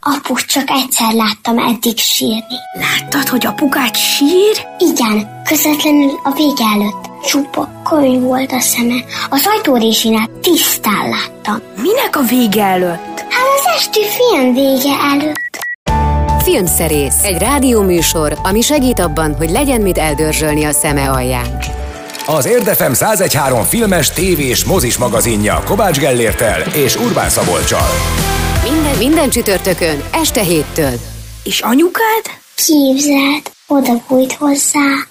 Apu, csak egyszer láttam eddig sírni. Láttad, hogy apukát sír? Igen, közvetlenül a vége előtt. Csupa könyv volt a szeme. Az ajtórésinál tisztán láttam. Minek a vége előtt? Hát az esti film vége előtt. Filmszerész. Egy rádióműsor, ami segít abban, hogy legyen mit eldörzsölni a szeme alján. Az Érdefem 1013 filmes, tévés, mozis magazinja Kovács Gellértel és Urbán Szabolcsal. Minden, minden csütörtökön, este héttől. És anyukád? Képzeld, oda bújt hozzá.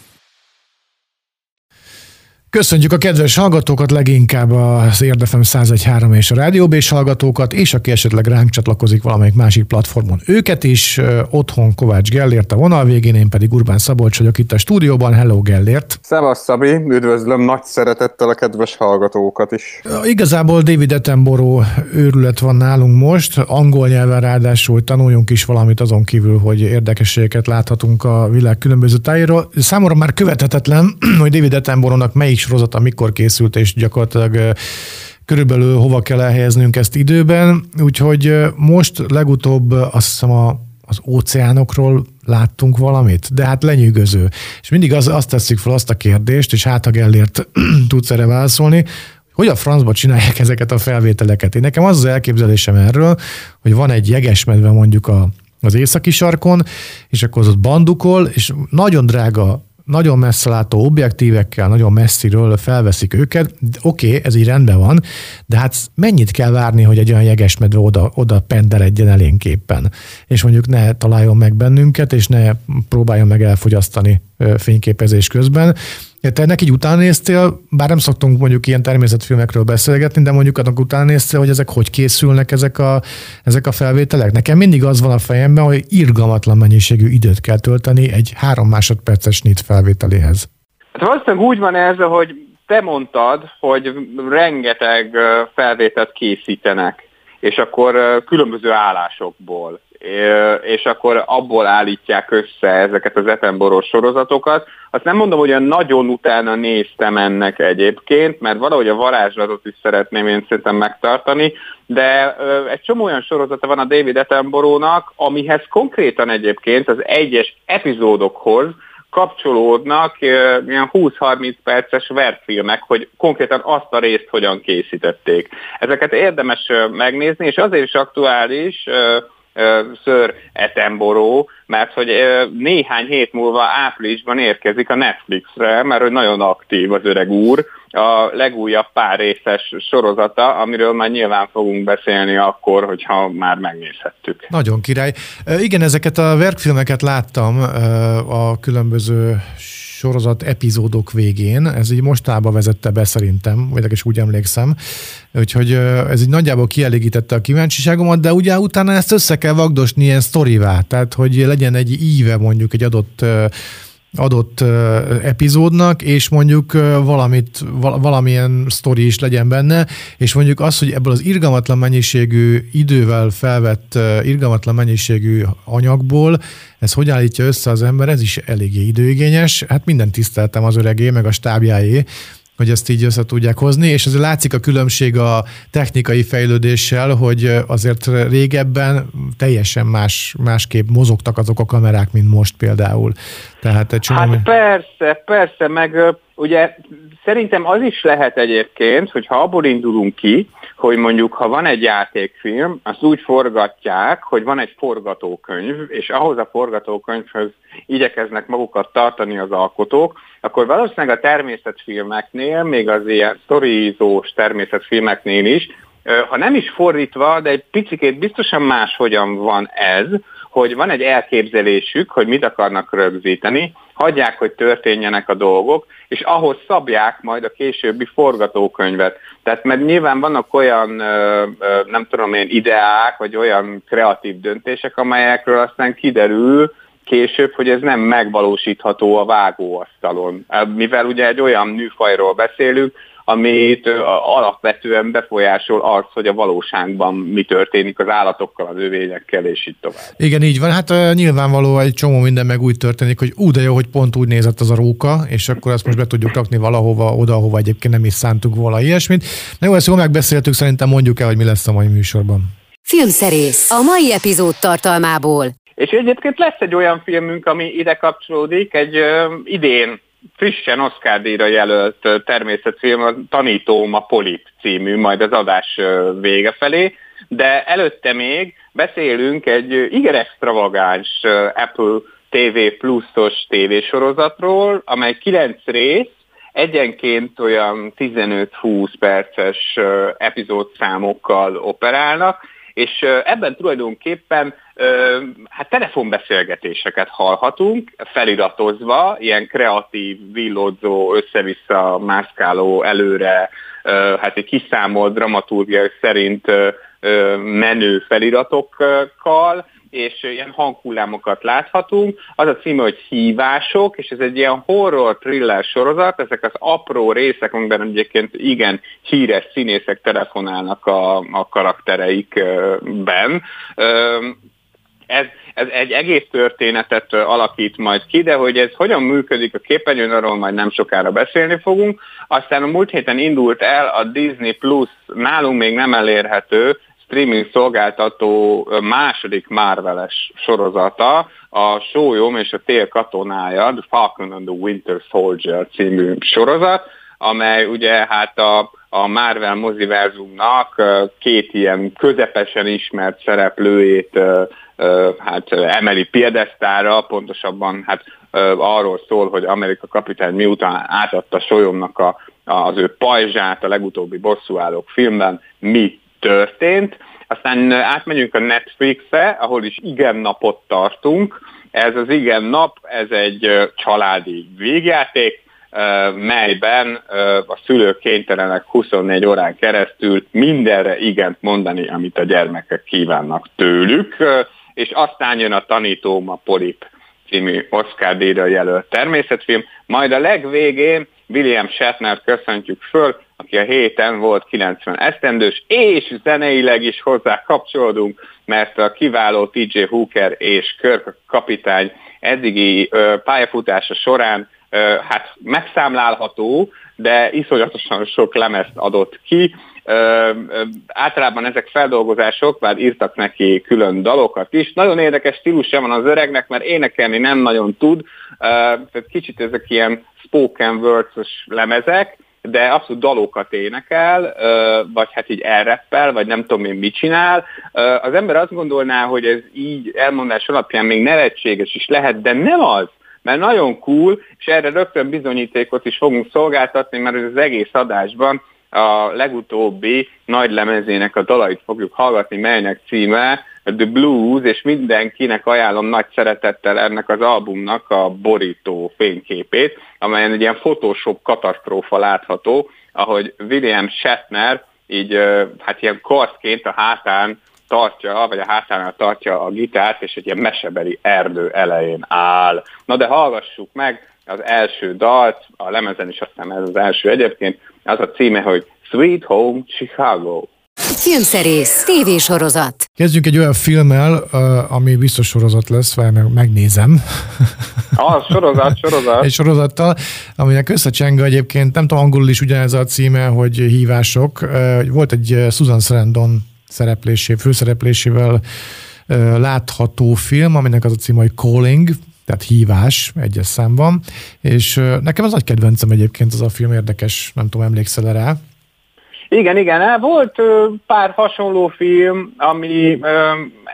Köszöntjük a kedves hallgatókat, leginkább az Érdefem 1013 és a Rádió és hallgatókat, és aki esetleg ránk csatlakozik valamelyik másik platformon. Őket is otthon Kovács Gellért a vonal végén, én pedig Urbán Szabolcs vagyok itt a stúdióban. Hello Gellért! Szevasz Szabi, üdvözlöm nagy szeretettel a kedves hallgatókat is. Igazából David Attenborough őrület van nálunk most, angol nyelven ráadásul, tanuljunk is valamit azon kívül, hogy érdekességeket láthatunk a világ különböző tájéről. Számomra már követhetetlen, hogy David Attenborough-nak melyik sorozata mikor készült, és gyakorlatilag körülbelül hova kell elhelyeznünk ezt időben. Úgyhogy most legutóbb azt hiszem a az óceánokról láttunk valamit, de hát lenyűgöző. És mindig az, azt tesszük fel azt a kérdést, és hát ha Gellért tudsz erre válaszolni, hogy a francba csinálják ezeket a felvételeket. Én nekem az az elképzelésem erről, hogy van egy jegesmedve mondjuk a, az északi sarkon, és akkor az ott bandukol, és nagyon drága nagyon messze látó objektívekkel, nagyon messziről felveszik őket, oké, okay, ez így rendben van, de hát mennyit kell várni, hogy egy olyan jegesmedve oda, oda penderedjen elénképpen, és mondjuk ne találjon meg bennünket, és ne próbáljon meg elfogyasztani fényképezés közben. Te ennek így utána néztél, bár nem szoktunk mondjuk ilyen természetfilmekről beszélgetni, de mondjuk annak utána néztél, hogy ezek hogy készülnek ezek a, ezek a felvételek. Nekem mindig az van a fejemben, hogy irgalmatlan mennyiségű időt kell tölteni egy három másodperces nyit felvételéhez. Hát valószínűleg úgy van ez, hogy te mondtad, hogy rengeteg felvételt készítenek, és akkor különböző állásokból és akkor abból állítják össze ezeket az etenboros sorozatokat. Azt nem mondom, hogy olyan nagyon utána néztem ennek egyébként, mert valahogy a varázslatot is szeretném én szerintem megtartani, de egy csomó olyan sorozata van a David Attenborough-nak, amihez konkrétan egyébként az egyes epizódokhoz kapcsolódnak ilyen 20-30 perces vertfilmek, hogy konkrétan azt a részt hogyan készítették. Ezeket érdemes megnézni, és azért is aktuális, Sir Attenborough, mert hogy néhány hét múlva áprilisban érkezik a Netflixre, mert hogy nagyon aktív az öreg úr, a legújabb pár részes sorozata, amiről már nyilván fogunk beszélni akkor, hogyha már megnézhettük. Nagyon király. Igen, ezeket a verkfilmeket láttam a különböző sorozat epizódok végén, ez így mostába vezette be szerintem, vagy is úgy emlékszem, úgyhogy ez így nagyjából kielégítette a kíváncsiságomat, de ugye utána ezt össze kell vagdosni ilyen sztorivá, tehát hogy legyen egy íve mondjuk egy adott adott epizódnak, és mondjuk valamit, valamilyen sztori is legyen benne, és mondjuk az, hogy ebből az irgalmatlan mennyiségű idővel felvett irgalmatlan mennyiségű anyagból, ez hogy állítja össze az ember, ez is eléggé időigényes. Hát minden tiszteltem az öregé, meg a stábjáé, hogy ezt így össze tudják hozni, és azért látszik a különbség a technikai fejlődéssel, hogy azért régebben teljesen más, másképp mozogtak azok a kamerák, mint most például. Tehát egy csomó... Hát persze, persze, meg ugye szerintem az is lehet egyébként, hogy ha abból indulunk ki, hogy mondjuk ha van egy játékfilm, azt úgy forgatják, hogy van egy forgatókönyv, és ahhoz a forgatókönyvhöz igyekeznek magukat tartani az alkotók, akkor valószínűleg a természetfilmeknél, még az ilyen sztorizós természetfilmeknél is, ha nem is fordítva, de egy picit biztosan máshogyan van ez, hogy van egy elképzelésük, hogy mit akarnak rögzíteni, hagyják, hogy történjenek a dolgok, és ahhoz szabják majd a későbbi forgatókönyvet. Tehát mert nyilván vannak olyan, nem tudom én, ideák, vagy olyan kreatív döntések, amelyekről aztán kiderül, később, hogy ez nem megvalósítható a vágóasztalon. Mivel ugye egy olyan műfajról beszélünk, amit alapvetően befolyásol az, hogy a valóságban mi történik az állatokkal, az övényekkel, és így tovább. Igen, így van. Hát nyilvánvaló egy csomó minden meg úgy történik, hogy ú, de jó, hogy pont úgy nézett az a róka, és akkor azt most be tudjuk rakni valahova, oda, ahova egyébként nem is szántuk volna ilyesmit. Na jó, ezt jól megbeszéltük, szerintem mondjuk el, hogy mi lesz a mai műsorban. Filmszerész a mai epizód tartalmából. És egyébként lesz egy olyan filmünk, ami ide kapcsolódik, egy ö, idén frissen Oscar-díjra jelölt természetfilm, a Tanítóm a Polip című, majd az adás vége felé, de előtte még beszélünk egy igen extravagáns Apple TV pluszos tévésorozatról, amely 9 rész, egyenként olyan 15-20 perces epizódszámokkal operálnak, és ebben tulajdonképpen hát telefonbeszélgetéseket hallhatunk, feliratozva, ilyen kreatív, villódzó, össze-vissza mászkáló, előre, hát egy kiszámolt dramaturgia szerint menő feliratokkal, és ilyen hanghullámokat láthatunk. Az a címe, hogy Hívások, és ez egy ilyen horror thriller sorozat, ezek az apró részek, amiben egyébként igen híres színészek telefonálnak a, a karaktereikben. Ez, ez egy egész történetet alakít majd ki, de hogy ez hogyan működik a képernyőn, arról majd nem sokára beszélni fogunk. Aztán a múlt héten indult el a Disney Plus nálunk még nem elérhető streaming szolgáltató második Marveles sorozata, a Sólyom és a Tél katonája, The Falcon and the Winter Soldier című sorozat, amely ugye hát a, a Marvel moziverzumnak két ilyen közepesen ismert szereplőjét hát emeli piedesztára, pontosabban hát arról szól, hogy Amerika kapitány miután átadta Solyomnak a, az ő pajzsát a legutóbbi bosszúállók filmben, mi történt. Aztán átmegyünk a Netflixre, ahol is igen napot tartunk. Ez az igen nap, ez egy családi végjáték, melyben a szülők kénytelenek 24 órán keresztül mindenre igent mondani, amit a gyermekek kívánnak tőlük, és aztán jön a tanítóm, a Polip című Oscar díjra jelölt természetfilm, majd a legvégén William Shatner köszöntjük föl, aki a héten volt 90 esztendős, és zeneileg is hozzá kapcsolódunk, mert a kiváló TJ Hooker és Kirk kapitány eddigi ö, pályafutása során ö, hát megszámlálható, de iszonyatosan sok lemezt adott ki. Általában ezek feldolgozások, már írtak neki külön dalokat is. Nagyon érdekes stílusa van az öregnek, mert énekelni nem nagyon tud, tehát kicsit ezek ilyen spoken words lemezek, de abszolút dalokat énekel, vagy hát így elreppel, vagy nem tudom én mit csinál. Az ember azt gondolná, hogy ez így elmondás alapján még nevetséges is lehet, de nem az, mert nagyon cool, és erre rögtön bizonyítékot is fogunk szolgáltatni, mert az egész adásban a legutóbbi nagy lemezének a dalait fogjuk hallgatni, melynek címe The Blues, és mindenkinek ajánlom nagy szeretettel ennek az albumnak a borító fényképét, amelyen egy ilyen Photoshop katasztrófa látható, ahogy William Shatner így hát ilyen karszként a hátán tartja, vagy a hátánál tartja a gitárt, és egy ilyen mesebeli erdő elején áll. Na de hallgassuk meg az első dalt, a lemezen is aztán ez az első egyébként, az a címe, hogy Sweet Home Chicago. Filmszerész, tévésorozat. Kezdjünk egy olyan filmmel, ami biztos sorozat lesz, vagy meg megnézem. Ah, sorozat, sorozat. egy sorozattal, aminek összecseng egyébként, nem tudom, angolul is ugyanez a címe, hogy hívások. Volt egy Susan Sarandon szereplésé, főszereplésével látható film, aminek az a címe, hogy Calling, tehát hívás egyes számban, és nekem az nagy kedvencem egyébként az a film érdekes, nem tudom, emlékszel rá? Igen, igen, hát volt pár hasonló film, ami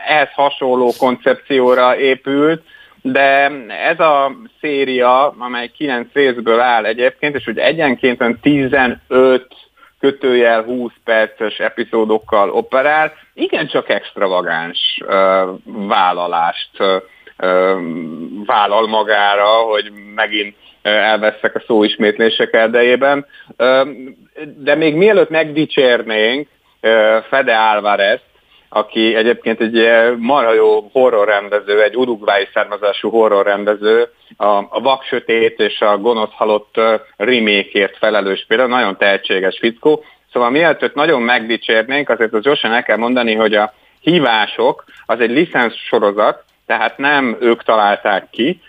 ehhez hasonló koncepcióra épült, de ez a széria, amely 9 részből áll egyébként, és hogy egyenként 15 kötőjel 20 perces epizódokkal operál, igencsak extravagáns vállalást vállal magára, hogy megint elveszek a szóismétlések erdejében. De még mielőtt megdicsérnénk Fede Álvarez, aki egyébként egy marha jó horrorrendező, egy urugvái származású horrorrendező, a, a Vaksötét és a Gonosz Halott remékért felelős például, nagyon tehetséges fickó. Szóval mielőtt nagyon megdicsérnénk, azért az gyorsan el kell mondani, hogy a hívások az egy licensz sorozat, tehát nem ők találták ki,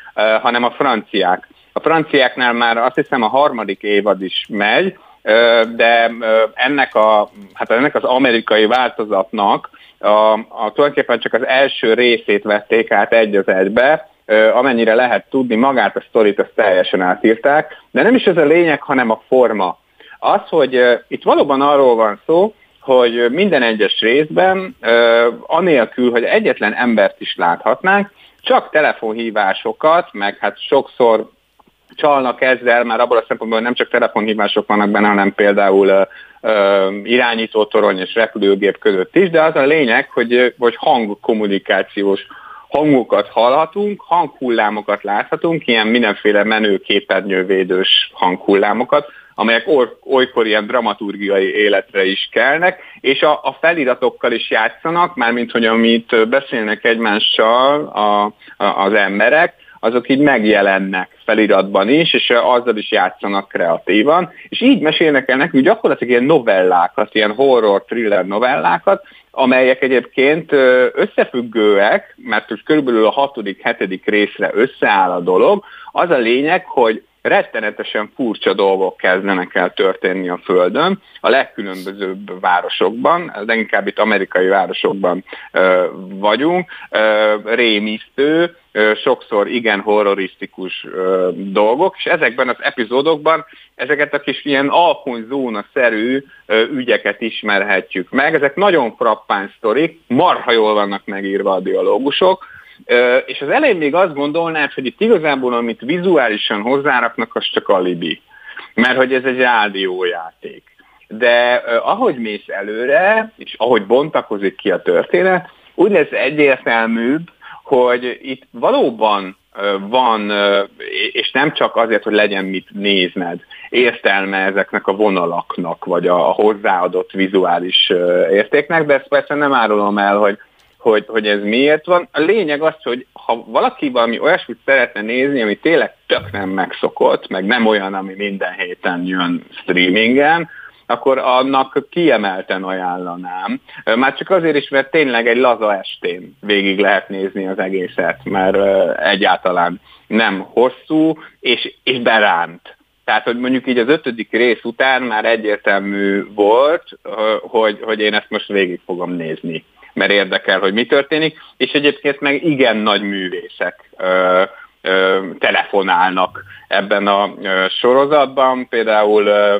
hanem a franciák. A franciáknál már azt hiszem a harmadik évad is megy, de ennek, a, hát ennek az amerikai változatnak a, a, tulajdonképpen csak az első részét vették át egy az egybe, amennyire lehet tudni, magát a sztorit azt teljesen átírták, de nem is ez a lényeg, hanem a forma. Az, hogy itt valóban arról van szó, hogy minden egyes részben, anélkül, hogy egyetlen embert is láthatnánk, csak telefonhívásokat, meg hát sokszor csalnak ezzel, már abból a szempontból, nem csak telefonhívások vannak benne, hanem például uh, irányítótorony és repülőgép között is, de az a lényeg, hogy, hogy hangkommunikációs hangokat hallhatunk, hanghullámokat láthatunk, ilyen mindenféle menő képernyővédős hanghullámokat, amelyek olykor ilyen dramaturgiai életre is kelnek, és a, a feliratokkal is játszanak, mármint hogy amit beszélnek egymással a, a, az emberek, azok így megjelennek feliratban is, és azzal is játszanak kreatívan, és így mesélnek el nekünk gyakorlatilag ilyen novellákat, ilyen horror-thriller novellákat, amelyek egyébként összefüggőek, mert most körülbelül a hatodik, hetedik részre összeáll a dolog. Az a lényeg, hogy rettenetesen furcsa dolgok kezdenek el történni a Földön, a legkülönbözőbb városokban, leginkább itt amerikai városokban ö, vagyunk, ö, rémisztő, ö, sokszor igen horrorisztikus ö, dolgok, és ezekben az epizódokban ezeket a kis ilyen alkonyzóna-szerű ö, ügyeket ismerhetjük meg. Ezek nagyon frappáns sztorik, marha jól vannak megírva a dialógusok, és az elején még azt gondolnád, hogy itt igazából, amit vizuálisan hozzáraknak, az csak alibi. Mert hogy ez egy rádiójáték. De ahogy mész előre, és ahogy bontakozik ki a történet, úgy lesz egyértelműbb, hogy itt valóban van, és nem csak azért, hogy legyen mit nézned, értelme ezeknek a vonalaknak, vagy a hozzáadott vizuális értéknek, de ezt persze nem árulom el, hogy hogy, hogy ez miért van. A lényeg az, hogy ha valaki valami olyasmit szeretne nézni, ami tényleg tök nem megszokott, meg nem olyan, ami minden héten jön streamingen, akkor annak kiemelten ajánlanám. Már csak azért is, mert tényleg egy laza estén végig lehet nézni az egészet, mert egyáltalán nem hosszú, és, és beránt. Tehát, hogy mondjuk így az ötödik rész után már egyértelmű volt, hogy, hogy én ezt most végig fogom nézni mert érdekel, hogy mi történik, és egyébként meg igen nagy művészek ö, ö, telefonálnak ebben a ö, sorozatban, például ö,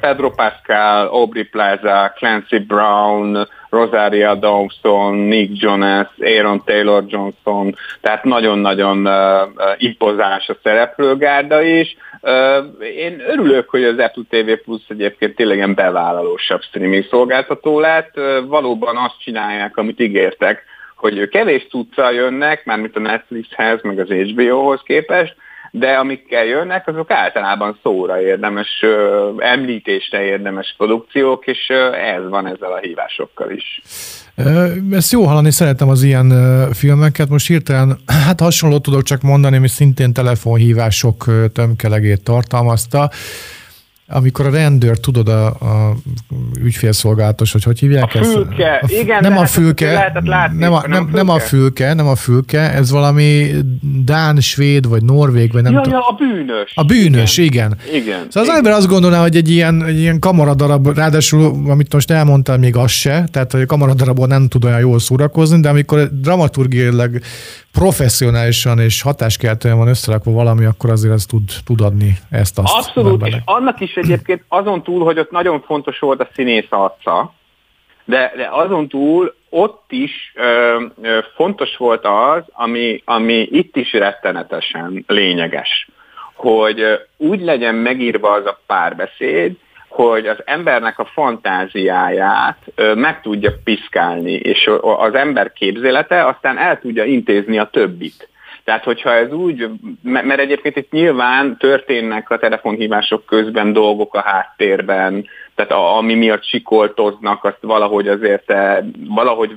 Pedro Pascal, Aubrey Plaza, Clancy Brown, Rosaria Dawson, Nick Jonas, Aaron Taylor Johnson, tehát nagyon-nagyon uh, impozás a szereplőgárda is. Uh, én örülök, hogy az Apple TV Plus egyébként tényleg ilyen bevállalósabb streaming szolgáltató lett. Uh, valóban azt csinálják, amit ígértek, hogy kevés tudszal jönnek, mármint a Netflixhez, meg az HBO-hoz képest, de amikkel jönnek, azok általában szóra érdemes, említésre érdemes produkciók, és ez van ezzel a hívásokkal is. Ezt jó hallani, szeretem az ilyen filmeket. Most hirtelen, hát hasonló tudok csak mondani, ami szintén telefonhívások tömkelegét tartalmazta amikor a rendőr, tudod, a, a ügyfélszolgálatos, hogy hogy hívják a ezt? Fülke. A, Igen, nem a fülke, látni, nem, a, nem, nem, a fülke, nem a fülke, ez valami Dán, Svéd, vagy Norvég, vagy nem ja, tudom. Ja, a bűnös. A bűnös, igen. Igen. igen szóval az ember azt gondolná, hogy egy ilyen, egy ilyen kamaradarab, ráadásul, amit most elmondtál, még az se, tehát hogy a kamaradarabból nem tud olyan jól szórakozni, de amikor dramaturgiailag professzionálisan és hatáskeltően van összerakva valami, akkor azért ez tud, tud adni ezt azt. Abszolút, és annak is egyébként azon túl, hogy ott nagyon fontos volt a színész arca, de, de azon túl ott is ö, ö, fontos volt az, ami, ami itt is rettenetesen lényeges, hogy úgy legyen megírva az a párbeszéd, hogy az embernek a fantáziáját meg tudja piszkálni, és az ember képzelete aztán el tudja intézni a többit. Tehát, hogyha ez úgy, mert egyébként itt nyilván történnek a telefonhívások közben dolgok a háttérben, tehát a, ami miatt sikoltoznak, azt valahogy azért eh, valahogy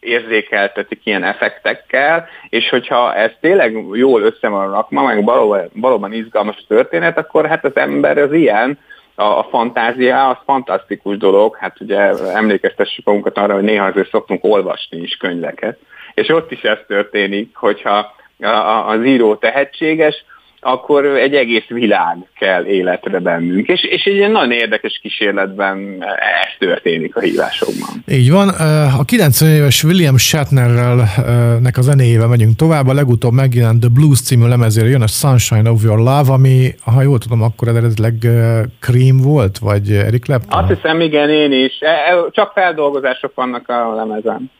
érzékeltetik ilyen effektekkel, és hogyha ez tényleg jól össze van rakva, meg valóban, valóban izgalmas történet, akkor hát az ember az ilyen, a, a fantázia az fantasztikus dolog, hát ugye emlékeztessük magunkat arra, hogy néha azért szoktunk olvasni is könyveket, és ott is ez történik, hogyha az író tehetséges, akkor egy egész világ kell életre bennünk. És, és egy ilyen nagyon érdekes kísérletben ez történik a hívásokban. Így van. A 90 éves William Shatnerrel nek a zenéjével megyünk tovább. A legutóbb megjelent The Blues című lemezére jön a Sunshine of Your Love, ami, ha jól tudom, akkor eredetileg Cream volt, vagy Eric Clapton? Azt hiszem, igen, én is. E, e, csak feldolgozások vannak a lemezen.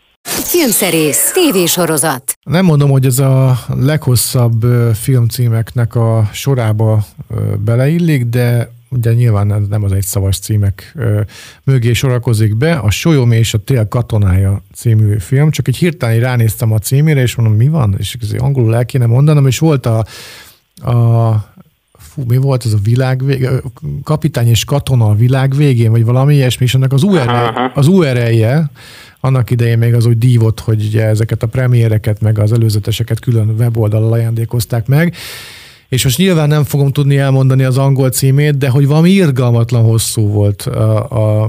Filmszerész, tévésorozat. Nem mondom, hogy ez a leghosszabb filmcímeknek a sorába beleillik, de ugye nyilván nem az egy szavas címek mögé sorakozik be. A Solyom és a Tél katonája című film, csak egy hirtelen ránéztem a címére, és mondom, mi van? És angolul el kéne mondanom, és volt a, a fú, mi volt ez a világ vége, kapitány és katona a világ végén, vagy valami ilyesmi, és ennek az URL, az URL-je, annak idején még az úgy dívott, hogy ugye ezeket a premiereket, meg az előzeteseket külön weboldalal ajándékozták meg, és most nyilván nem fogom tudni elmondani az angol címét, de hogy valami irgalmatlan hosszú volt a, a,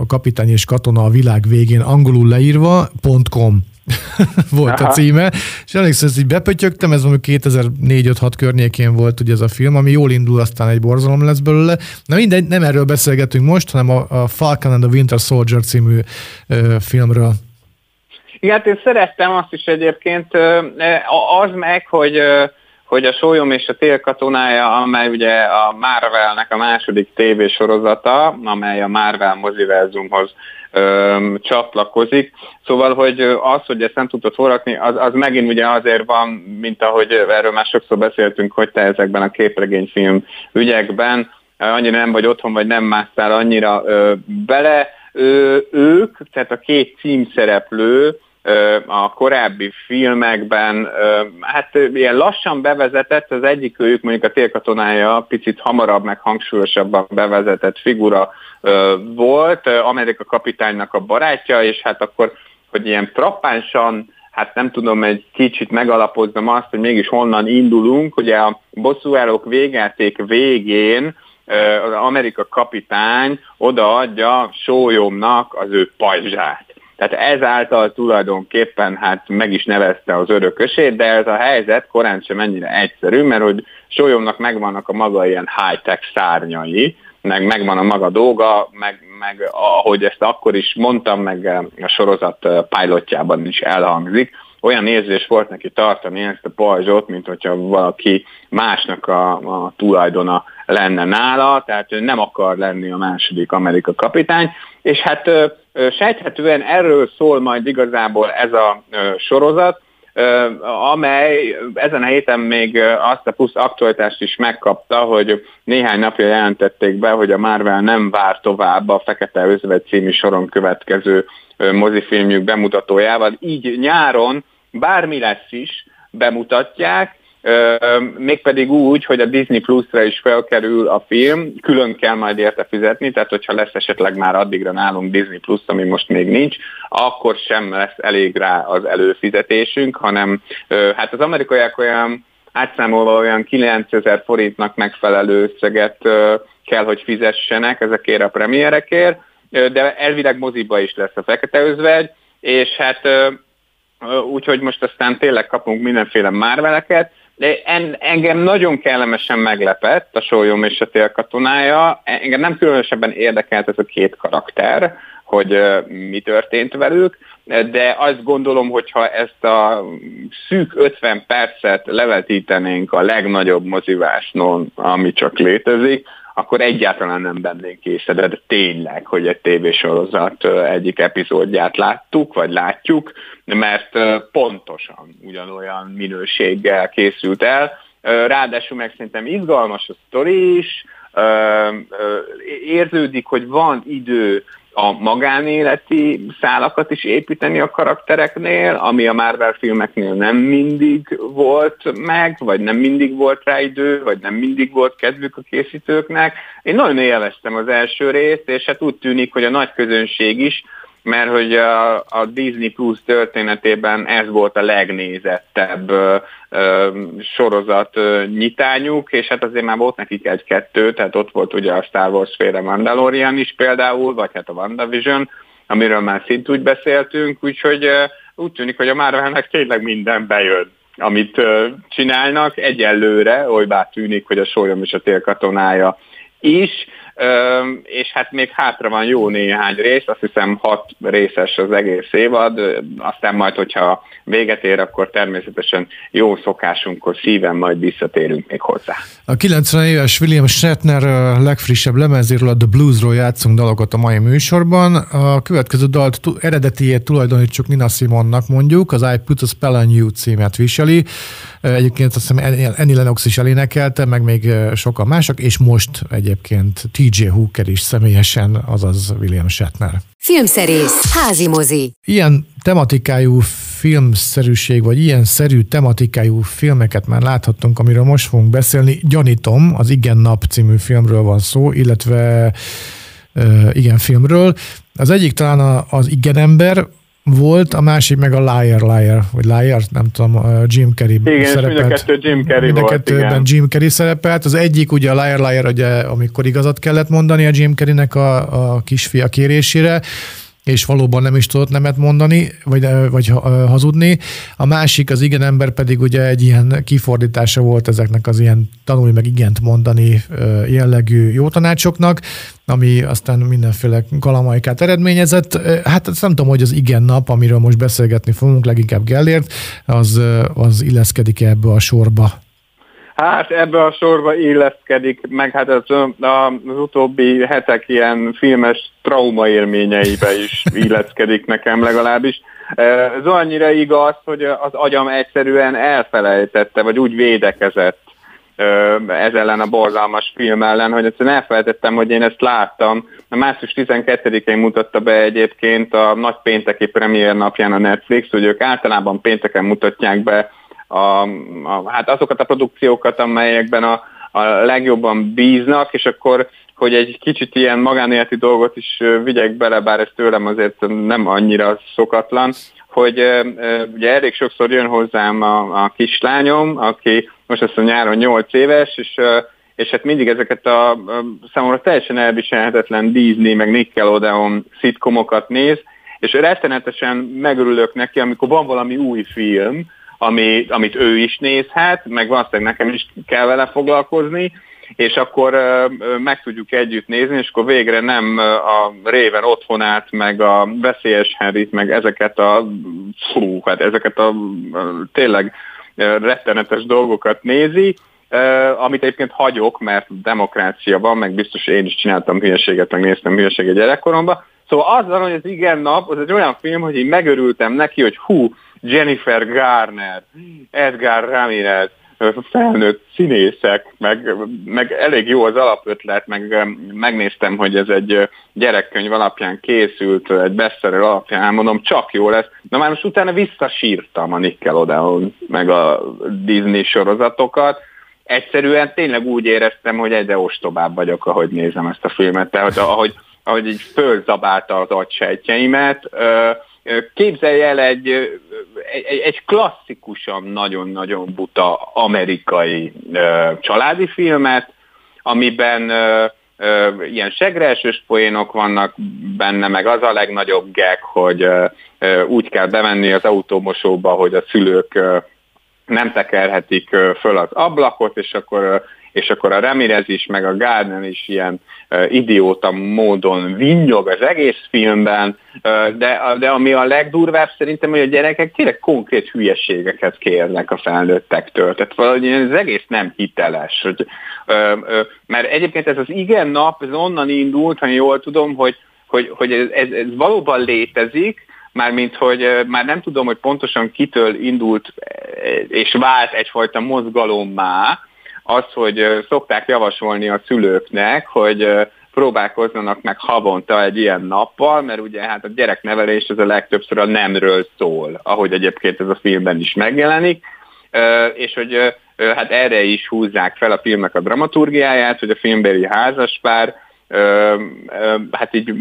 a kapitány és katona a világ végén angolul leírva, .com volt Aha. a címe, és emlékszem, ezt így bepötyögtem, ez valami 2004-5-6 környékén volt ugye ez a film, ami jól indul, aztán egy borzalom lesz belőle. Na mindegy, nem erről beszélgetünk most, hanem a, a Falcon and the Winter Soldier című ö, filmről. Igen, hát én szerettem azt is egyébként, az meg, hogy hogy a Sólyom és a Tél katonája, amely ugye a Marvelnek a második tévésorozata, amely a Marvel moziverzumhoz öm, csatlakozik. Szóval, hogy az, hogy ezt nem tudtad forrakni, az, az megint ugye azért van, mint ahogy erről már sokszor beszéltünk, hogy te ezekben a képregényfilm ügyekben annyira nem vagy otthon, vagy nem másztál annyira ö, bele. Ö, ők, tehát a két címszereplő, a korábbi filmekben, hát ilyen lassan bevezetett, az egyik őjük mondjuk a télkatonája picit hamarabb, meg hangsúlyosabban bevezetett figura volt, Amerika kapitánynak a barátja, és hát akkor, hogy ilyen frappánsan hát nem tudom, egy kicsit megalapoznom azt, hogy mégis honnan indulunk. Ugye a bosszúállók végjáték végén az Amerika kapitány odaadja sólyomnak az ő pajzsát. Tehát ezáltal tulajdonképpen hát meg is nevezte az örökösét, de ez a helyzet korán sem ennyire egyszerű, mert hogy Sólyomnak megvannak a maga ilyen high-tech szárnyai, meg megvan a maga dolga, meg, meg ahogy ezt akkor is mondtam, meg a sorozat pilotjában is elhangzik, olyan érzés volt neki tartani ezt a pajzsot, mint hogyha valaki másnak a, a tulajdona lenne nála, tehát ő nem akar lenni a második Amerika kapitány, és hát sejthetően erről szól majd igazából ez a sorozat, amely ezen a héten még azt a plusz aktualitást is megkapta, hogy néhány napja jelentették be, hogy a Marvel nem vár tovább a Fekete Özvegy című soron következő mozifilmjük bemutatójával, így nyáron bármi lesz is, bemutatják, mégpedig úgy, hogy a Disney Plus-ra is felkerül a film, külön kell majd érte fizetni, tehát hogyha lesz esetleg már addigra nálunk Disney Plus, ami most még nincs, akkor sem lesz elég rá az előfizetésünk, hanem hát az amerikaiak olyan átszámolva olyan 9000 forintnak megfelelő összeget kell, hogy fizessenek ezekért a premierekért, de elvileg moziba is lesz a Fekete Özvegy, és hát úgyhogy most aztán tényleg kapunk mindenféle márveleket, de en, engem nagyon kellemesen meglepett a Sólyom és a télkatonája. Engem nem különösebben érdekelt ez a két karakter, hogy mi történt velük, de azt gondolom, hogyha ezt a szűk 50 percet levetítenénk a legnagyobb motivásnon, ami csak létezik, akkor egyáltalán nem bennénk készedve, de tényleg, hogy egy tévésorozat egyik epizódját láttuk, vagy látjuk, mert pontosan ugyanolyan minőséggel készült el. Ráadásul meg szerintem izgalmas a sztori is, érződik, hogy van idő a magánéleti szálakat is építeni a karaktereknél, ami a Marvel filmeknél nem mindig volt meg, vagy nem mindig volt rá idő, vagy nem mindig volt kedvük a készítőknek. Én nagyon élveztem az első részt, és hát úgy tűnik, hogy a nagy közönség is mert hogy a, a Disney Plus történetében ez volt a legnézettebb ö, ö, sorozat ö, nyitányuk, és hát azért már volt nekik egy-kettő, tehát ott volt ugye a Star Wars féle Mandalorian is például, vagy hát a WandaVision, amiről már szintúgy beszéltünk, úgyhogy ö, úgy tűnik, hogy a Marvelnek tényleg minden bejön amit csinálnak, egyelőre, olybá tűnik, hogy a sólyom és a télkatonája is, és hát még hátra van jó néhány rész, azt hiszem hat részes az egész évad, aztán majd, hogyha véget ér, akkor természetesen jó szokásunkkor szíven majd visszatérünk még hozzá. A 90 éves William Shatner legfrissebb lemezéről, a The Bluesról játszunk dalokat a mai műsorban. A következő dalt eredetiét tulajdonítsuk Nina Simonnak mondjuk, az I Put a Spell on You címet viseli. Egyébként azt hiszem Annie Lennox is elénekelte, meg még sokan mások, és most egyébként TJ Hooker is személyesen, azaz William Shatner. Filmszerész, házi mozi. Ilyen tematikájú filmszerűség, vagy ilyen szerű tematikájú filmeket már láthattunk, amiről most fogunk beszélni. Gyanítom, az Igen Nap című filmről van szó, illetve igen filmről. Az egyik talán az Igen Ember, volt, a másik meg a Liar Liar, vagy Liar, nem tudom, Jim Carrey igen, szerepelt. Igen, mind a kettő Jim Carrey mind a kettőben igen. Jim Carrey szerepelt. Az egyik ugye a Liar Liar, ugye, amikor igazat kellett mondani a Jim Carreynek a, a kisfia kérésére, és valóban nem is tudott nemet mondani, vagy, vagy hazudni. A másik, az igen ember pedig ugye egy ilyen kifordítása volt ezeknek az ilyen tanulj meg igent mondani jellegű jó tanácsoknak, ami aztán mindenféle kalamajkát eredményezett. Hát nem tudom, hogy az igen nap, amiről most beszélgetni fogunk, leginkább Gellért, az, az illeszkedik ebbe a sorba. Hát ebbe a sorba illeszkedik, meg hát az, az utóbbi hetek ilyen filmes traumaélményeibe is illeszkedik nekem legalábbis. Ez annyira igaz, hogy az agyam egyszerűen elfelejtette, vagy úgy védekezett ez ellen a borzalmas film ellen, hogy egyszerűen elfelejtettem, hogy én ezt láttam. A március 12-én mutatta be egyébként a nagy pénteki premier napján a Netflix, hogy ők általában pénteken mutatják be a, a, hát azokat a produkciókat, amelyekben a, a legjobban bíznak, és akkor, hogy egy kicsit ilyen magánéleti dolgot is vigyek bele, bár ez tőlem azért nem annyira szokatlan, hogy ugye elég sokszor jön hozzám a, a kislányom, aki most azt a nyáron 8 éves, és és hát mindig ezeket a számomra teljesen elviselhetetlen Disney, meg Nickelodeon szitkomokat néz, és rettenetesen megörülök neki, amikor van valami új film, ami, amit ő is nézhet, meg valószínűleg nekem is kell vele foglalkozni, és akkor meg tudjuk együtt nézni, és akkor végre nem a Réven otthonát, meg a veszélyes Harryt, meg ezeket a, fú, hát ezeket a tényleg rettenetes dolgokat nézi, amit egyébként hagyok, mert demokrácia van, meg biztos én is csináltam hülyeséget, meg néztem hülyeséget gyerekkoromban. Szóval azzal, hogy az igen nap, az egy olyan film, hogy én megörültem neki, hogy hú, Jennifer Garner, Edgar Ramirez, felnőtt színészek, meg, meg elég jó az alapötlet, meg megnéztem, hogy ez egy gyerekkönyv alapján készült, egy bestseller alapján, mondom, csak jó lesz. Na már most utána visszasírtam a Nickelodeon, meg a Disney sorozatokat, egyszerűen tényleg úgy éreztem, hogy egyre ostobább vagyok, ahogy nézem ezt a filmet, tehát ahogy, ahogy így fölzabálta az agysejtjeimet, Képzelj el egy, egy, egy klasszikusan nagyon-nagyon buta amerikai családi filmet, amiben ilyen segreesős poénok vannak benne, meg az a legnagyobb gag, hogy úgy kell bemenni az autómosóba, hogy a szülők nem tekerhetik föl az ablakot, és akkor és akkor a Ramirez is, meg a Gardner is ilyen uh, idióta módon vinnyog az egész filmben, uh, de, de ami a legdurvább szerintem, hogy a gyerekek tényleg konkrét hülyeségeket kérnek a felnőttektől. Tehát valahogy ez egész nem hiteles. Hogy, uh, uh, mert egyébként ez az igen nap, ez onnan indult, ha jól tudom, hogy, hogy, hogy ez, ez, ez valóban létezik, mármint hogy már nem tudom, hogy pontosan kitől indult és vált egyfajta mozgalommá, az, hogy szokták javasolni a szülőknek, hogy próbálkozzanak meg havonta egy ilyen nappal, mert ugye hát a gyereknevelés az a legtöbbször a nemről szól, ahogy egyébként ez a filmben is megjelenik, és hogy hát erre is húzzák fel a filmnek a dramaturgiáját, hogy a filmbeli házaspár hát így,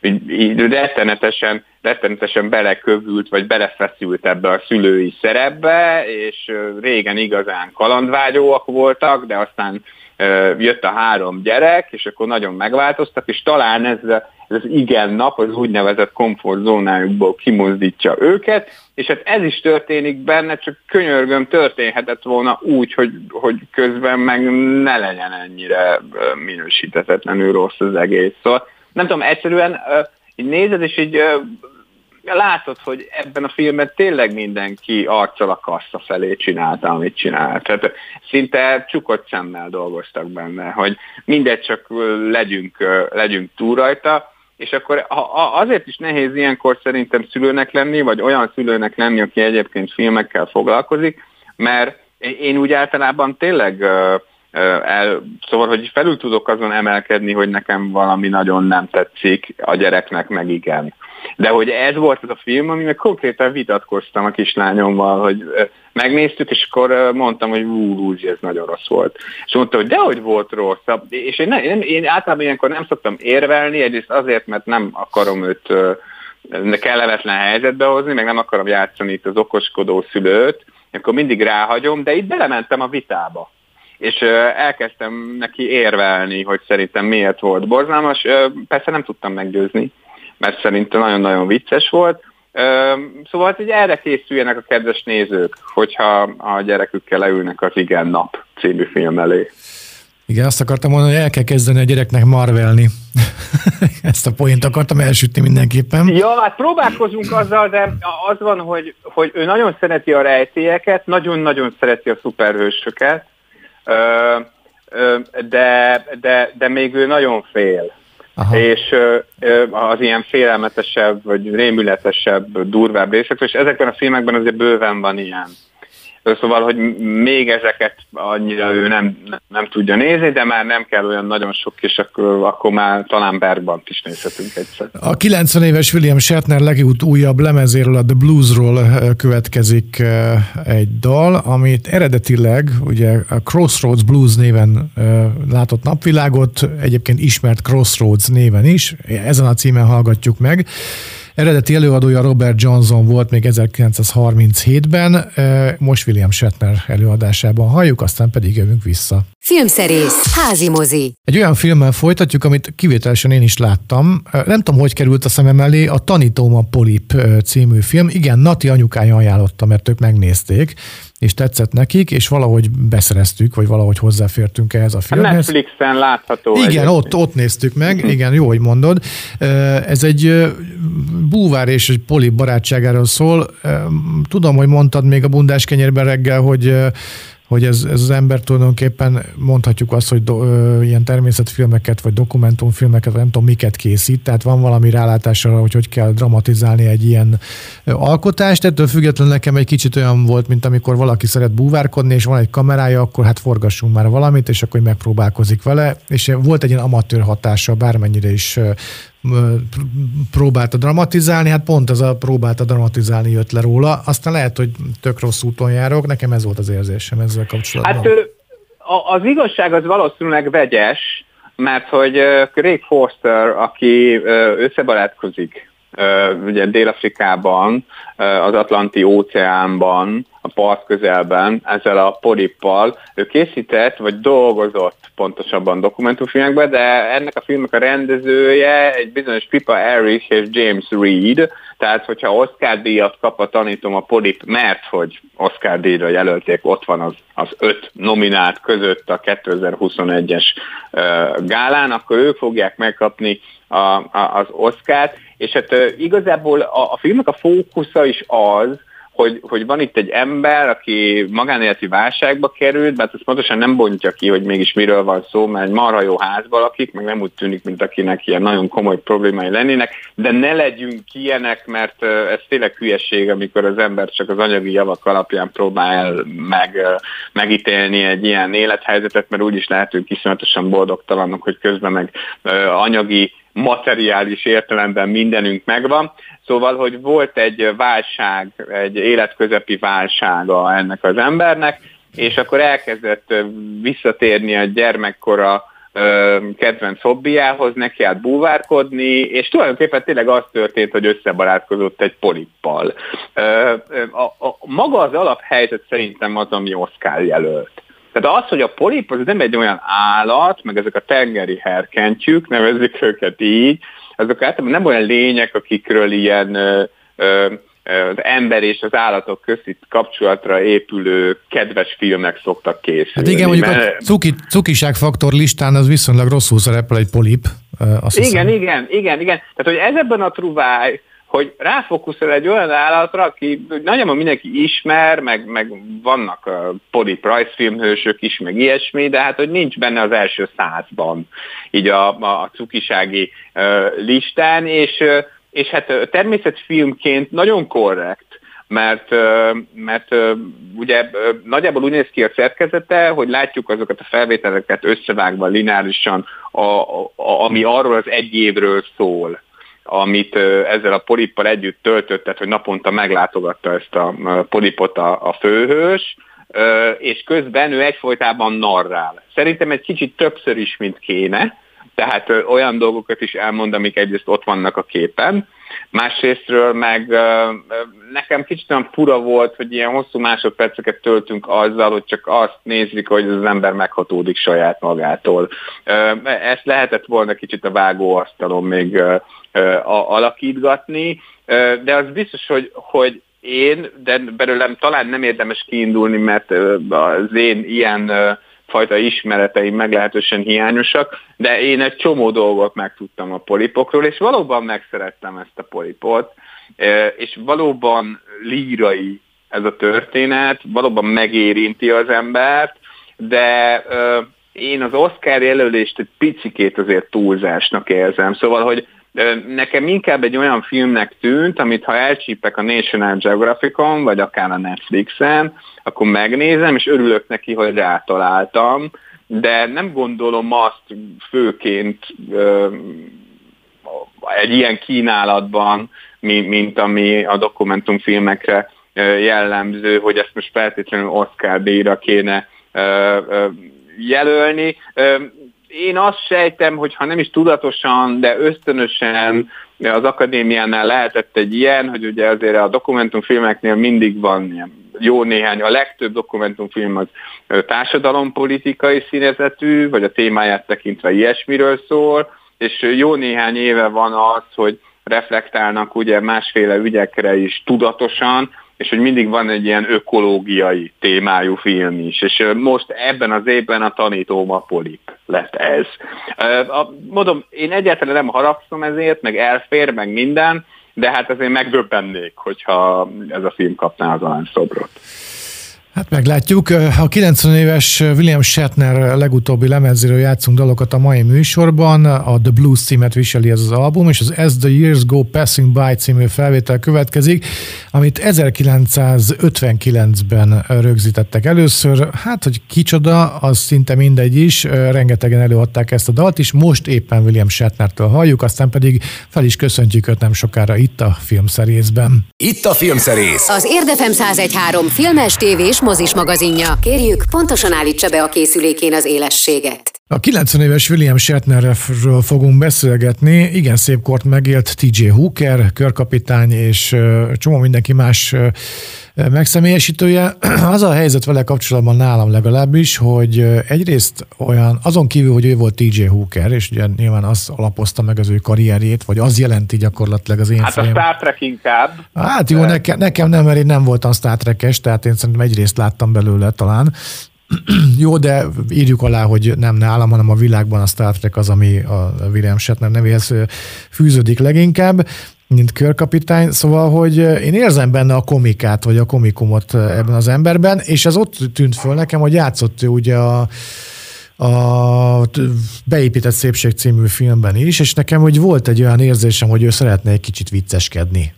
így, így rettenetesen, rettenetesen belekövült, vagy belefeszült ebbe a szülői szerepbe, és régen igazán kalandvágyóak voltak, de aztán jött a három gyerek, és akkor nagyon megváltoztak, és talán ez, ez az igen nap az úgynevezett komfortzónájukból kimozdítja őket, és hát ez is történik benne, csak könyörgöm történhetett volna úgy, hogy, hogy közben meg ne legyen ennyire minősítetetlenül rossz az egész. Szóval nem tudom, egyszerűen így nézed, és így látod, hogy ebben a filmben tényleg mindenki arccal a kassa felé csinálta, amit csinált. Tehát szinte csukott szemmel dolgoztak benne, hogy mindegy, csak legyünk, legyünk túl rajta, és akkor azért is nehéz ilyenkor szerintem szülőnek lenni, vagy olyan szülőnek lenni, aki egyébként filmekkel foglalkozik, mert én úgy általában tényleg el, szóval, hogy felül tudok azon emelkedni, hogy nekem valami nagyon nem tetszik, a gyereknek meg igen. De hogy ez volt az a film, ami meg konkrétan vitatkoztam a kislányommal, hogy megnéztük, és akkor mondtam, hogy ú, ez nagyon rossz volt. És mondta, hogy dehogy volt rossz. És én, én, én általában ilyenkor nem szoktam érvelni, egyrészt azért, mert nem akarom őt kellemetlen helyzetbe hozni, meg nem akarom játszani itt az okoskodó szülőt, akkor mindig ráhagyom, de itt belementem a vitába és elkezdtem neki érvelni, hogy szerintem miért volt borzalmas. Persze nem tudtam meggyőzni, mert szerintem nagyon-nagyon vicces volt. Szóval hát, hogy erre készüljenek a kedves nézők, hogyha a gyerekükkel leülnek az Igen Nap című film elé. Igen, azt akartam mondani, hogy el kell kezdeni a gyereknek marvelni. Ezt a poént akartam elsütni mindenképpen. Ja, hát próbálkozunk azzal, de az van, hogy, hogy ő nagyon szereti a rejtélyeket, nagyon-nagyon szereti a szuperhősöket, de, de, de még ő nagyon fél. Aha. és az ilyen félelmetesebb, vagy rémületesebb, durvább részek, és ezekben a filmekben azért bőven van ilyen. Szóval, hogy még ezeket annyira ő nem, nem tudja nézni, de már nem kell olyan nagyon sok, és akkor, akkor már talán Bergbant is nézhetünk egyszer. A 90 éves William Shatner legút újabb lemezéről, a The Bluesról következik egy dal, amit eredetileg ugye a Crossroads Blues néven látott napvilágot, egyébként ismert Crossroads néven is, ezen a címen hallgatjuk meg. Eredeti előadója Robert Johnson volt még 1937-ben, most William Shatner előadásában halljuk, aztán pedig jövünk vissza. Filmszerész, házi mozi. Egy olyan filmmel folytatjuk, amit kivételesen én is láttam. Nem tudom, hogy került a szemem elé, a Tanítóm a Polip című film. Igen, Nati anyukája ajánlotta, mert ők megnézték és tetszett nekik, és valahogy beszereztük, vagy valahogy hozzáfértünk ehhez a filmhez. A Netflixen látható. Igen, ott, ott néztük meg, igen, jó, hogy mondod. Ez egy búvár és egy poli barátságáról szól. Tudom, hogy mondtad még a bundás kenyérben reggel, hogy hogy ez, ez az ember tulajdonképpen mondhatjuk azt, hogy do, ö, ilyen természetfilmeket, vagy dokumentumfilmeket, nem tudom miket készít, tehát van valami rálátás arra, hogy hogy kell dramatizálni egy ilyen alkotást. Ettől függetlenül nekem egy kicsit olyan volt, mint amikor valaki szeret búvárkodni, és van egy kamerája, akkor hát forgassunk már valamit, és akkor megpróbálkozik vele, és volt egy ilyen amatőr hatása, bármennyire is próbálta dramatizálni, hát pont ez a próbálta dramatizálni jött le róla. Aztán lehet, hogy tök rossz úton járok, nekem ez volt az érzésem ezzel kapcsolatban. Hát az igazság az valószínűleg vegyes, mert hogy Craig Forster, aki összebarátkozik ugye Dél-Afrikában, az Atlanti óceánban, a part közelben ezzel a polippal. Ő készített, vagy dolgozott pontosabban dokumentumfilmekben, de ennek a filmnek a rendezője egy bizonyos Pippa Erich és James Reed, tehát hogyha Oscar díjat kap a tanítom a polip, mert hogy Oscar díjra jelölték, ott van az, az öt nominált között a 2021-es uh, gálán, akkor ők fogják megkapni a, a, az Oscárt, és hát uh, igazából a, a filmnek a fókusza is az, hogy, hogy van itt egy ember, aki magánéleti válságba került, mert ezt pontosan nem bontja ki, hogy mégis miről van szó, mert egy marha jó házban lakik, meg nem úgy tűnik, mint akinek ilyen nagyon komoly problémái lennének, de ne legyünk ilyenek, mert ez tényleg hülyeség, amikor az ember csak az anyagi javak alapján próbál meg, megítélni egy ilyen élethelyzetet, mert úgyis lehetünk iszonyatosan boldogtalanok, hogy közben meg anyagi materiális értelemben mindenünk megvan. Szóval, hogy volt egy válság, egy életközepi válsága ennek az embernek, és akkor elkezdett visszatérni a gyermekkora kedvenc hobbiához, neki állt búvárkodni, és tulajdonképpen tényleg az történt, hogy összebarátkozott egy polippal. A, a, maga az alaphelyzet szerintem az, ami Oscar jelölt. Tehát az, hogy a polip az nem egy olyan állat, meg ezek a tengeri herkentyűk, nevezzük őket így, azok általában nem olyan lények, akikről ilyen ö, ö, az ember és az állatok közti kapcsolatra épülő kedves filmek szoktak készülni. Hát igen, mondjuk mert... a cuki, cukiság faktor listán az viszonylag rosszul szerepel egy polip. Azt igen, hiszem. igen, igen, igen. Tehát, hogy ez ebben a truváj, hogy ráfókuszol egy olyan állatra, aki nagyjából mindenki ismer, meg, meg vannak a polip rajzfilmhősök is, meg ilyesmi, de hát hogy nincs benne az első százban így a, a cukisági uh, listán, és uh, és hát természetfilmként nagyon korrekt, mert, mert ugye nagyjából úgy néz ki a szerkezete, hogy látjuk azokat a felvételeket összevágva lineárisan, a, a, ami arról az egy évről szól amit ezzel a polippal együtt töltött, tehát hogy naponta meglátogatta ezt a polipot a, a főhős, és közben ő egyfolytában narrál. Szerintem egy kicsit többször is, mint kéne, tehát olyan dolgokat is elmond, amik egyrészt ott vannak a képen, másrésztről meg nekem kicsit olyan fura volt, hogy ilyen hosszú másodperceket töltünk azzal, hogy csak azt nézzük, hogy az ember meghatódik saját magától. Ezt lehetett volna kicsit a vágóasztalon még alakítgatni, de az biztos, hogy, hogy én, de belőlem talán nem érdemes kiindulni, mert az én ilyen fajta ismereteim meglehetősen hiányosak, de én egy csomó dolgot megtudtam a polipokról, és valóban megszerettem ezt a polipot, és valóban lírai ez a történet, valóban megérinti az embert, de én az Oscar jelölést egy picikét azért túlzásnak érzem. Szóval, hogy Nekem inkább egy olyan filmnek tűnt, amit ha elcsípek a National Geographicon, vagy akár a Netflixen, akkor megnézem, és örülök neki, hogy rátaláltam, de nem gondolom azt főként egy ilyen kínálatban, mint ami a dokumentumfilmekre jellemző, hogy ezt most feltétlenül Oscar díjra kéne jelölni én azt sejtem, hogy ha nem is tudatosan, de ösztönösen az akadémiánál lehetett egy ilyen, hogy ugye azért a dokumentumfilmeknél mindig van ilyen jó néhány, a legtöbb dokumentumfilm az társadalompolitikai színezetű, vagy a témáját tekintve ilyesmiről szól, és jó néhány éve van az, hogy reflektálnak ugye másféle ügyekre is tudatosan, és hogy mindig van egy ilyen ökológiai témájú film is, és most ebben az évben a tanítóm polip lett ez. Mondom, én egyáltalán nem haragszom ezért, meg elfér, meg minden, de hát azért megdöbbennék, hogyha ez a film kapná az aranyszobrot. Hát meglátjuk. A 90 éves William Shatner legutóbbi lemezéről játszunk dalokat a mai műsorban. A The Blues címet viseli ez az album, és az As the Years Go Passing By című felvétel következik, amit 1959-ben rögzítettek először. Hát, hogy kicsoda, az szinte mindegy is. Rengetegen előadták ezt a dalt is. Most éppen William Shatnertől halljuk, aztán pedig fel is köszöntjük őt nem sokára itt a filmszerészben. Itt a filmszerész. Az Érdefem 1013 filmes, tévés, mozis magazinja. Kérjük, pontosan állítsa be a készülékén az élességet. A 90 éves William Shatnerről fogunk beszélgetni. Igen szép kort megélt TJ Hooker, körkapitány és csomó mindenki más megszemélyesítője. Az a helyzet vele kapcsolatban nálam legalábbis, hogy egyrészt olyan, azon kívül, hogy ő volt TJ Hooker, és ugye nyilván az alapozta meg az ő karrierjét, vagy az jelenti gyakorlatilag az én Hát fejem. a Star Trek inkább. Hát jó, nekem, nekem nem, mert én nem voltam Star Trek-es, tehát én szerintem egyrészt láttam belőle talán, jó, de írjuk alá, hogy nem nálam, hanem a világban a Star Trek az, ami a William Shatner nevéhez fűződik leginkább mint körkapitány, szóval, hogy én érzem benne a komikát, vagy a komikumot ebben az emberben, és ez ott tűnt föl nekem, hogy játszott ő ugye a, a Beépített Szépség című filmben is, és nekem hogy volt egy olyan érzésem, hogy ő szeretne egy kicsit vicceskedni.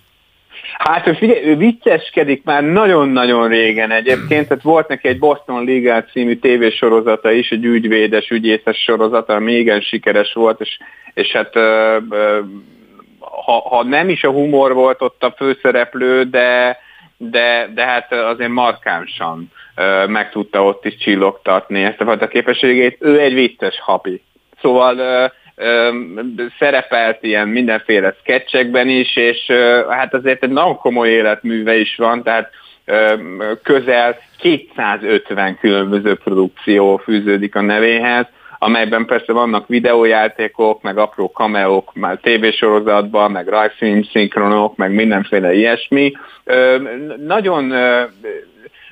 Hát ő, figyelj, ő vicceskedik már nagyon-nagyon régen egyébként, tehát volt neki egy Boston Legal című tévésorozata is, egy ügyvédes, ügyészes sorozata, ami igen sikeres volt, és, és hát ha, ha nem is a humor volt ott a főszereplő, de, de, de hát azért markánsan meg tudta ott is csillogtatni ezt a fajta képességét. Ő egy vicces hapi. Szóval szerepelt ilyen mindenféle sketchekben is, és hát azért egy nagyon komoly életműve is van, tehát közel 250 különböző produkció fűződik a nevéhez, amelyben persze vannak videójátékok, meg apró kameók, már tévésorozatban, meg rajzfilm szinkronok, meg mindenféle ilyesmi. Nagyon,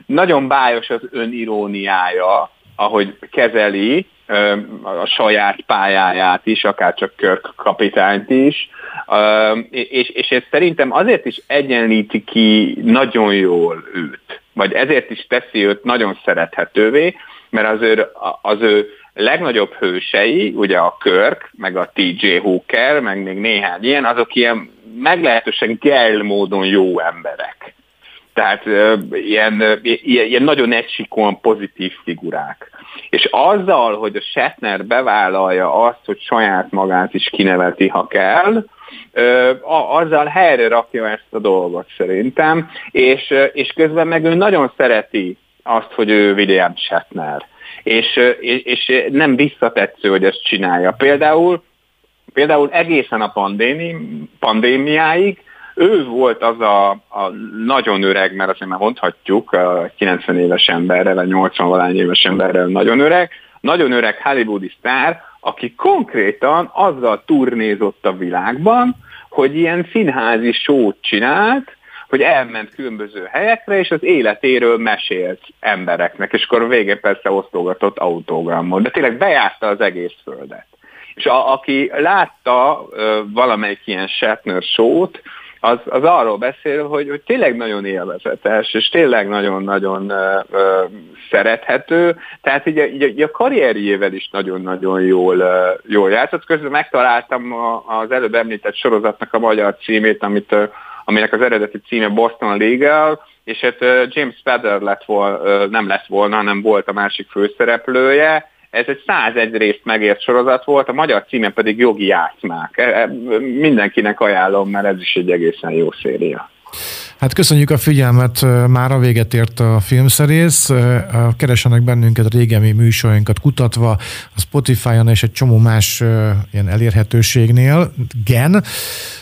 nagyon bájos az öniróniája, ahogy kezeli a saját pályáját is, akár csak Körk kapitányt is, és, és ez szerintem azért is egyenlíti ki nagyon jól őt, vagy ezért is teszi őt nagyon szerethetővé, mert az ő, az ő legnagyobb hősei, ugye a Körk, meg a TJ Hooker, meg még néhány ilyen, azok ilyen meglehetősen kell módon jó emberek. Tehát ilyen, ilyen, nagyon egysikon pozitív figurák. És azzal, hogy a Shatner bevállalja azt, hogy saját magát is kineveti, ha kell, azzal helyre rakja ezt a dolgot szerintem, és, és közben meg ő nagyon szereti azt, hogy ő William Shatner és, és, és nem visszatetsző, hogy ezt csinálja. Például, például egészen a pandémi, pandémiáig ő volt az a, a nagyon öreg, mert azért már mondhatjuk, a 90 éves emberre, vagy 80 valány éves emberre nagyon öreg, nagyon öreg hollywoodi sztár, aki konkrétan azzal turnézott a világban, hogy ilyen színházi sót csinált, hogy elment különböző helyekre, és az életéről mesélt embereknek, és akkor végén persze osztogatott autogramot, de tényleg bejárta az egész földet. És a, aki látta ö, valamelyik ilyen Shatner show az, az arról beszél, hogy, hogy tényleg nagyon élvezetes, és tényleg nagyon-nagyon szerethető, tehát így a, így a karrierjével is nagyon-nagyon jól, jól játszott. Közben megtaláltam a, az előbb említett sorozatnak a magyar címét, amit aminek az eredeti címe Boston Legal, és hát James Spader lett volna, nem lett volna, hanem volt a másik főszereplője. Ez egy 101 részt megért sorozat volt, a magyar címe pedig Jogi Játszmák. E, e, mindenkinek ajánlom, mert ez is egy egészen jó széria. Hát köszönjük a figyelmet, már a véget ért a filmszerész. Keresenek bennünket régemi műsorainkat kutatva a Spotify-on és egy csomó más ilyen elérhetőségnél. Gen,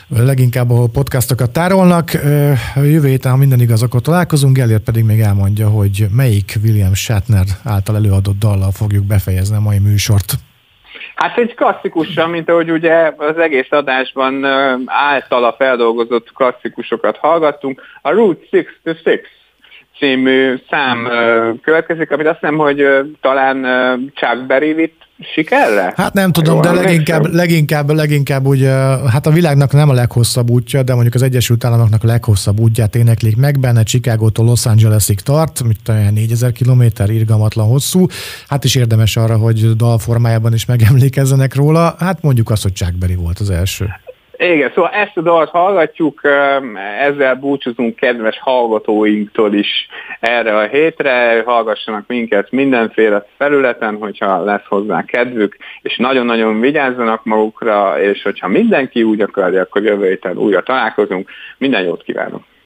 leginkább ahol podcastokat tárolnak. Jövő héten, ha minden igaz, akkor találkozunk, Gellért pedig még elmondja, hogy melyik William Shatner által előadott dallal fogjuk befejezni a mai műsort. Hát egy klasszikusan, mint ahogy ugye az egész adásban általa feldolgozott klasszikusokat hallgattunk, a Route 66 című szám következik, amit azt hiszem, hogy talán Chuck Berry vitt sikerre? Hát nem tudom, de leginkább, leginkább, leginkább úgy, hát a világnak nem a leghosszabb útja, de mondjuk az Egyesült Államoknak a leghosszabb útját éneklik meg benne, Chicago-tól Los Angelesig tart, mint olyan 4000 kilométer, irgalmatlan hosszú. Hát is érdemes arra, hogy dalformájában is megemlékezzenek róla. Hát mondjuk azt, hogy Chuck Berry volt az első. Igen, szóval ezt a dalt hallgatjuk, ezzel búcsúzunk kedves hallgatóinktól is erre a hétre, hallgassanak minket mindenféle felületen, hogyha lesz hozzá kedvük, és nagyon-nagyon vigyázzanak magukra, és hogyha mindenki úgy akarja, akkor jövő héten újra találkozunk. Minden jót kívánok!